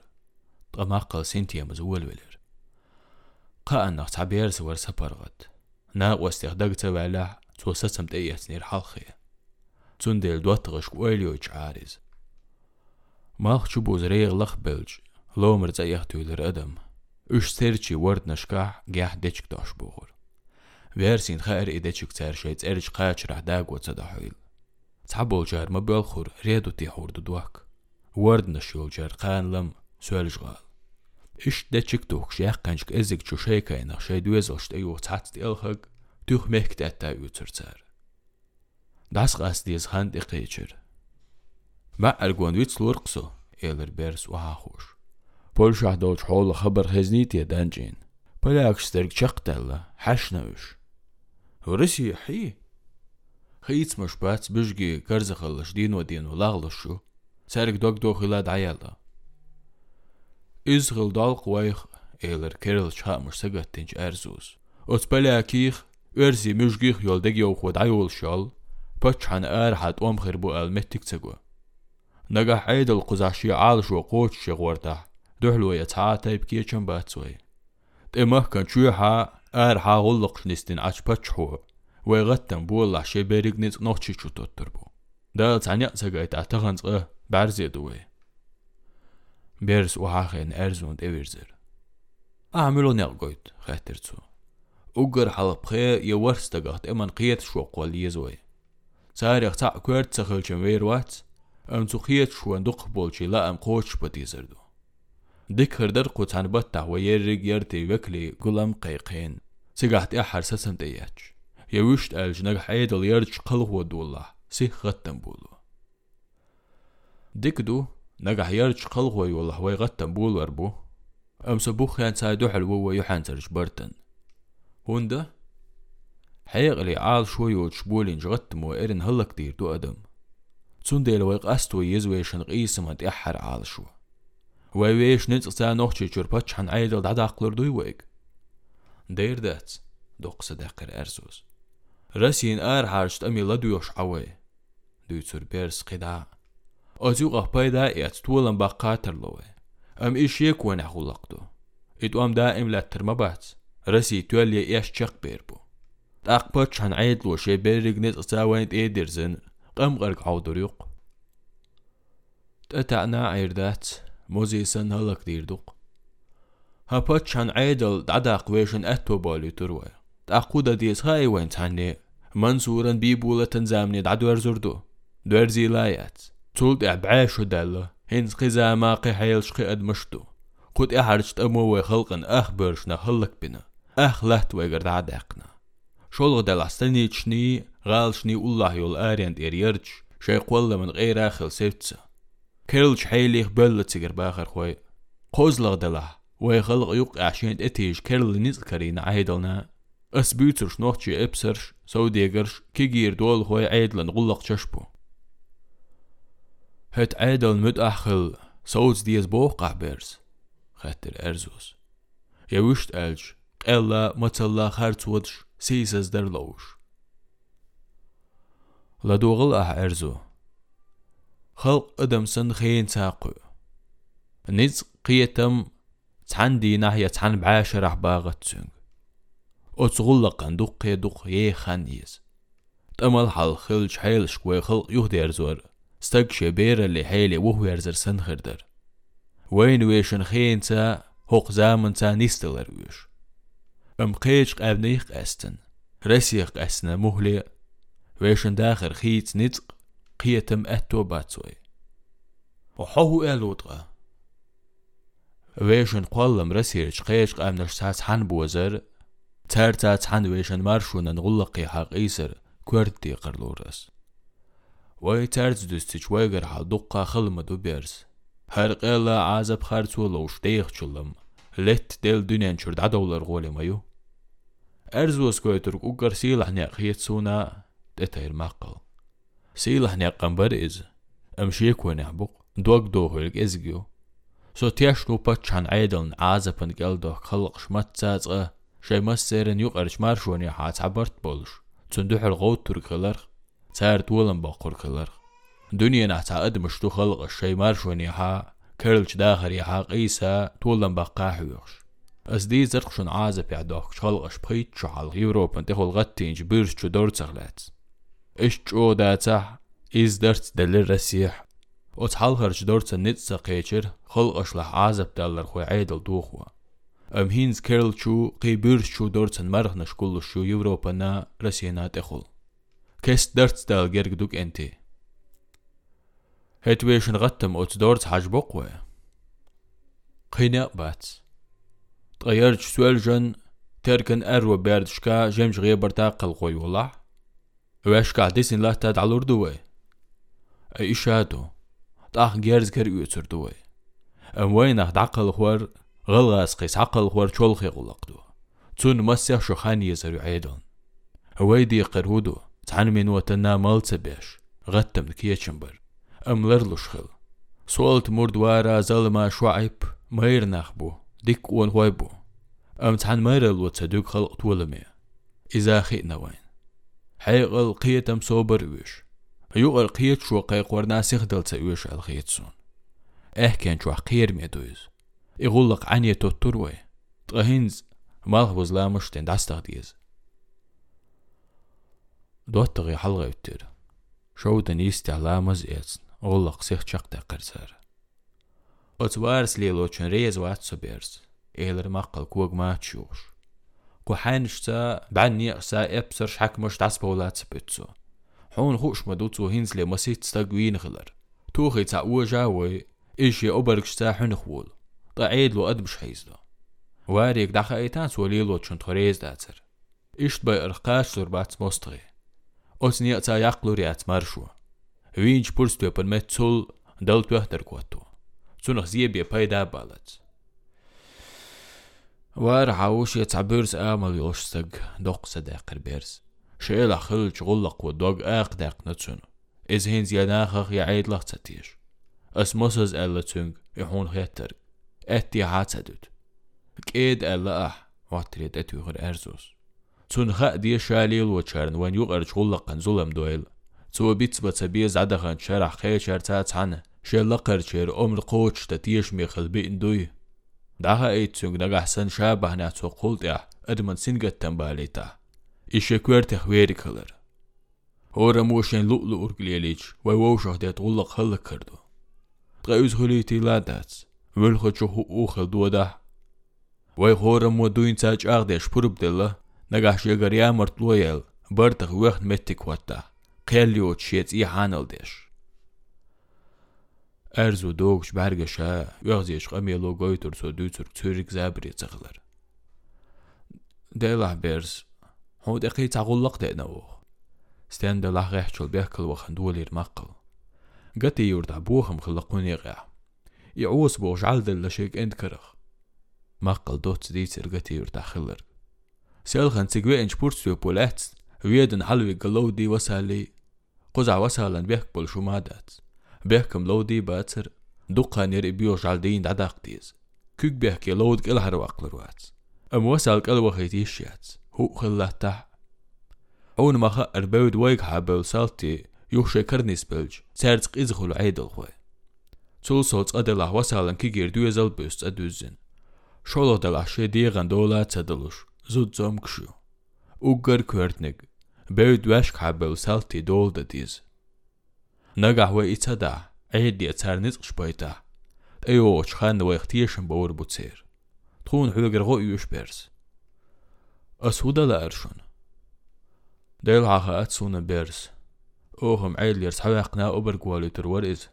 տղմախ կլսին թիեմս ուելվելեր կաննախ ցաբերս վրսա պարվատ նա ոստեղ դգծվելա ծոսացմ տեյեցներ հալխի ծունդել դուատղշ ուելյոչ արիզ մախ չուբոզ ռեյղլախ բելջ լոմրծայախ թույլեր ադամ Üç serçi vardnaşka gəh deçik daş boğur ვერსინ ხარ იდეჩი ქცერშე წერიშ ხაჩრა დაგოცა და ჰილ ცაბოლჯარ მობელ ხურ რედუტი ხურდ დუაკ ვარდნა შილჯარ ყანლამ სველჟღალ იშ დეჩიკ დუხშ яхკანჩკ ეზიკ ჩუშეიკა ენა შედუეზოლშტე იუ ცაცტი ელხაკ დუხ მეხკტატ და უცერცარ დას ყასდიეს ხან ტიყეჩერ მა არგონ ვიც ლურყსო ელერ ბერს ვაახუშ Polşah dolç hol xəbər xəznitiyə dənçin. Polyak sterk çaqtalla, haşnavuş. ورسي حي خيت مش بات بجي كرزخلش دين ودين ولاغلشو سارك دوك دوخ يلاد عيالا إزغل دالق ويخ إيلر كيرل شاء مش سجت تنج أرزوز أتبلع كيخ ارزي مجگیخ یول دگیو خود عیول شال پچ حن ار حد ام خير بو المتك تسقوا نجح عيد القزاشي عالش وقوش شغورته دحلو يتعا تايب كي چم باتسوي تمه كان شوحا نستن اچ پچ هو ويغتن بولا شي بيريق نيت نوچي چو توتربو دا تانيا تسقايت اتغنز آه بعرزي دوي بيرس وحاخين ارزون ديفيرزر اعملو نيغويت خاطرتسو ugur halapxe yewarstagaht eman qiet shwoqwal yezwe ساريخ تاع كورت تخل جمير وات ام تخيت شو اندق بولشي لا ام قوش بديزردو ديك هردر قوت عن بطع ويرق يرتي وكلي دياتش يوشت الج نجح ايدل يرج قلغ ودولا سيخ غتن بولو ديك دو نجح يرج قلغ ويولا وي غتن بول وربو ام سبوخ يان سايدو حلو ويحان ترج برتن هوندا حيغلي عال شوي وتشبولين جغت مو إرن هلك دير دو أدم تسونديل ويق أستو يزويشن قيسم هد إحر عال شو ويويش نتق تا نوخشي چرپچ حن عيدل دعدا أقلر دوي دير دات دوق صداقر أرزوز رسين آر حارشت أمي لدويوش عوي دوي تر بيرس قدا أزيوغ بايدا إيات طولن باقاتر لوي أم إيش يكون أخولقدو إدوام دائم لا ترمبات رسي تولي إيش شق بيربو تاقبتش هن عيدلو شي بيرق نت أساوين إيدرزن قم غرق عودريق تأتعنا عيردات موزي سن هلك ديردوق هابتش هن عيدل دعداق ويشن أتو بالي تروي تاقودا ديس هاي وين تاني منصورا بيبولة تنزامني دعدور زردو. دورزي لايات تولد أبعاشو دالة هنز قزا ماقي حيلش قيد مشتو. قد إحرجت أمو خلقن أخبرش نخلق بنا أخلت ويقرد عدقنا شولغ دل عستني تشني غال شني الله يول آريان دير يرج شي قول من غير آخل سيفتسا كيرلش حيليخ بلة تسيقر باخر خوي قوزلغ دلح ويخلق يوق عشان اتيج كيرل نيز كارين عيدلنا. اسبيترش نوتشي ابسرش سو ديگرش كيجير دول خوي عيدلن غلق تشبو هت عيدل مد أخل صوت ديز بوقع بيرز خاطر أرزوس يوشت ألج. قلا متلا خارت ودش. سيسز در لوش. لدوغل أح أرزو. خلق أدم سن خين ساقو. نيز قيتم سنگ أتغلقن دق دق يخان يز تمل حال خلج حيلش كوي خلق يهدي أرزور استقشي بير اللي حيلي وهو يرزر سن خردر. وين ويشن خين تا هوق زامن تا نيستلر ويش. أم قيش قابنيق أستن. رسيق أسنا مهلي. ويشن داخر خيت نتق قيتم أتو باتسوي. وحوه ألوطغا ويشن قولم رسيرش قيش قابنش ساس حن بوزر تار تات حن ويشن مارشونا نغلقي حق إيسر كوردي قرلورس وي تارز دوستيش ويغر حال دقا خلمدو بيرس هر قيلا عازب خارتو لوش ديخ چلم. لت ديل دنيان چرد عدولر غولي مايو أرزوس كويترك أقر سيلح نيق سونا تتاير مقل. سيلح نيق برئز أمشيك ونعبق دوك دوهلك إزجيو سو تاتغه شي مسيرن يقرش مارشوني حات عبرت بولش. تندوح الغوت ترك خلرخ تار تولن باقر خلرخ دنيا نحتا أدمشتو خلق الشي مارشوني حا كرلش داخر يحا قيسا تولن باقا حيوخش اس دي زرقشن عازب يعدوك شخلقش بخيت شحال يوروبا تخل غتين جبيرش شو دور تغلات اش جو داتا إز درت دلر رسيح وتحال خرج دورت نت سقيتشر خلقش لح عازب دلر خوي عيدل دوخوا ام هينز كيرل شو قيبيرش شو دورت مرغ نشكل شو يوروبا نا رسينا تخل كيس درت دال جرق دوك انتي هتويشن غتم اوت دورت حاج بقوة قينا باتس تغيرت سؤال جن تركن أرو بيردشكا جيمش غيبر تاقل قوي والله واشكا ديسن لا تاد على دوي أي إشادو تاخ جيرز كر يوتر دوي أم وين أخد عقل خوار غلغاس قيس عقل خوار شول خي غلق دو تون مسيح شو خان يزر عيدون ويدي قرهودو تعن من وتنا مالت بيش غتم كيتشمبر أم لرلوش خل سولت مرد وارا ظلما شعيب مير نخبو ديك ون هويبو أم تعن مير الوتسدوك خلق طولمي إذا خينا وين حيقل قيتم صوبر ويش يقل قيت شو قيق ورنا سيخدل تسويش الخيتسون آه كان شو قير ميدويز يغلق عني توتروي تغهينز مالخ لا مشتين داستغ ديز دوتغي حلغة يتر شو دنيستي على مزيتن غلق سيخ شق تقرسار أتوارس ليلوچن ريز واتسو بيرز إيلر مقل كوغ ما تشوش كو حانشتا بعني سا إبسر شحك مش تاسبولات سبتسو حون خوش مدوتو هينز لي مسيت ستاقوين غلر توخي تا جاوي إيشي أوبركشتا حنخول طعيد لو أدبش حيزلو واريك داخا ايتان سوليلو چون توريز داتر إشت باي إرقاش سربات مستغي أتني أتا يقلو ريات مرشو وينج برستو يبن متسول دلت بيهتر كواتو سنخ زيبي بايدا بالت وار عاوش يتعبرز آمل يوشتق دوق صداقر بيرز شيل خلج غلق ودوق آق داق نتسون إز هين زياداخخ يعيد لغ تتيش أسمسز ألا تنگ يحون خيتر أتي عاتدود كيد ألا أح واتريد أتي غير أرزوس تون خا دي شاليل وشارن وان يغرج غلقن ظلم دويل تو بيت بتبيه زعدخن شرح خير شرتات عنه شلقر شير أمر قوش تتيش ميخل بين دوي داها ايت سنگ نگه سن شابه ناتو قلت ادمن سنگت تنباليتا ишеквертех верикалар. Ора мошен лутлу урглелич, вай вошах дет уллак халлак карду. Тга үз хулити ладац, вэлха чуху ухел дуадах. Вай хора мо дуин цач агдеш пурб дела, нагаш ягар ямарт лоял, бартах вехт меттик ватта. Келлиот шец и ханалдеш. Эрзу догш баргаша, вэгзеш гамело гойтурсо дюцур цюрик забри цахлар. Делах берс, هو دقي تغلق دينو ستان دلح غيحشل بيحكل وخندولير مقل قتي يورد بوخم خلقوني غيح يعوس بوش عالدل لشيك اند كرخ مقل دوت ديتر قتي يورد خلر سيلخن تقوي انش بورتسو بولات ويدن حلوي قلودي وسالي قزع وسالا بيحكبل شمادات بيحكم لودي باتر دقا نير بيوش عالدين دعداق ديز كيك بيحكي لود كالهر واقلروات ام وسال كالوخيتيشيات هو خلاتح اون ما خأر بيود ويك حابل سالتي يوشي كرنيس بلج سارتق إزخل عيدل خوي تول صوت أدلح وسالا كيجير دو يزال بيست أدوزن شولو دلح شي ديغن دولا تدلوش زود زوم كشو أوغر كورتنج بيود واشك حابل سالتي دول دديز نجح وإتدا عيدي أتار نزقش بيتا أيو خان ويختيشن بور بوتسير تخون حلقر غو يوش بيرس أسودا لا أرشون ديل عاها أتسونا بيرس. أوهم عيل يرس حواقنا أوبر قوالي ترور إز.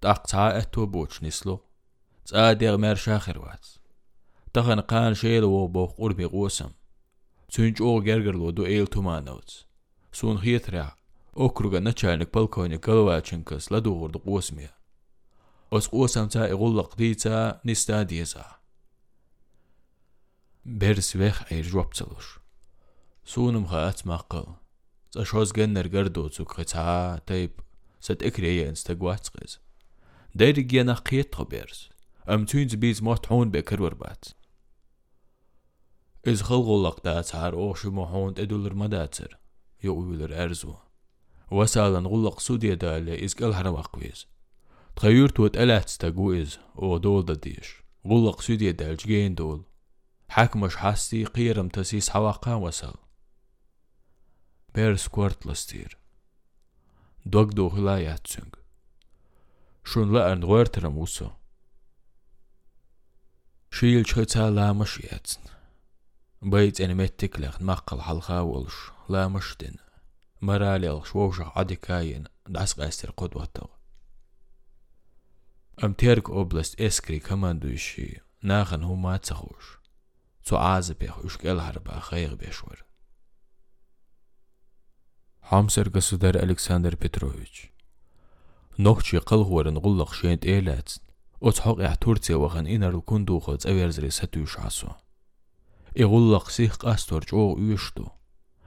تاق تعا أتو بوش نسلو. تسا ديغ مير شاخر وات تخن قان شيل و بوخ قربي قوسم. تنج أو جرجر لو دو إيل تومانوت سون خيترع أكرغا نتشانك بالكوني كلواتشنكس لدوغر دو قوسميا أس قوسم تا إغلق ديتا نستا ديزا بيرس ويخ أير جوابتلوش سونم خاات ماقل تشوز جنر جردو تسوك ختا تيب ست اكري انستقوات قيز داير جينا قيت بيرس ام تونز بيز موتحون بكر وربات إز خلغلق داتار أوشو محون تدولر مداتر يقولر أرزو وسالا غلق سوديا دالي إز قال هرواقويز تغير توت ألات تستقويز أو دول دديش غلق سوديا دال جين دول قيرم تسيس حواقا وسال بير سكورت لستير. دوك دو هلايات سنگ شون لأن غيرترم وسو شيل شخصا لا مشياتن بيت أنا متكلخ مقل حلقا ولش لا مشتن مرالي الشوشة عدي كاين دعس قاستر قدوة تو أم تيرك أوبلست إسكري كمان دوشي ناخن هو ما צועזבך ושקל הרבה חייר בשוור. Хамсер государь Александр Петрович. Нохчи қылғуарын ғуллық шент еләтсін. Оцхоқ әх Турция ваған инар күндуғы цәверзірі сәтуіш асу. Иғуллық сих қасторч оғ үйішту.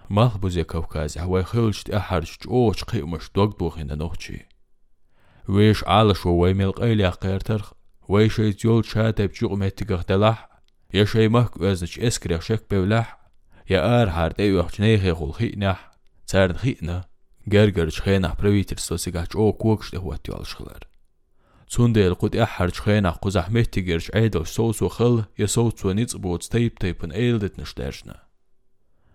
Мах бұзе Кавказ әвай хылшт әхарч оғ чқиымыш догдуғына нохчи. Веш алыш оғай мелқ әйлі әққайыртарқ. Вайшайт ел чәтәп чүғметтігіқ дәләх. Yeshai mahk özüç eskri şek bevlah. Ya ar harde yoch nege gol khina. Tsard khina. Gerger chkhena praviter sosigach o kokshte huat yalshlar. Sundel qut ahar chkhena qu zahmet tigerch aidol sos u khil yesot sunitz bot stayp taypen eldet nishtershna.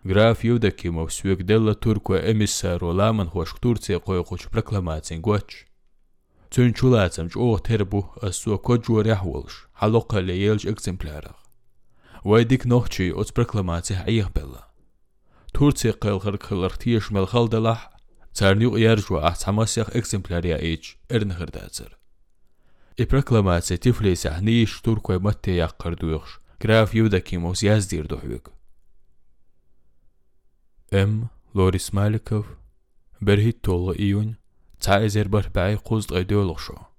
Граф Евдокимов свекделла турку эмиссару ламан хошк Турция койгуч прокламацин гоч. Цюнчулацамч ог тербу ассуа коджуа ряхвалш, халока леелж экземплярах. Вай дик нохчи оц прокламаци хӏайыгбела. Турция къелхыр къылыр тиеш мелхалдалах царни уяржва ахцамасях экземплярия эч эрнхырдацыр. И прокламация тифлеси ахниш туркой матте яққырдуйхш граф Юдакимос яздирдухвик. М. Лорис Маликов, Берхит Толла июнь, цаизер барбай қозд айдеолғшо.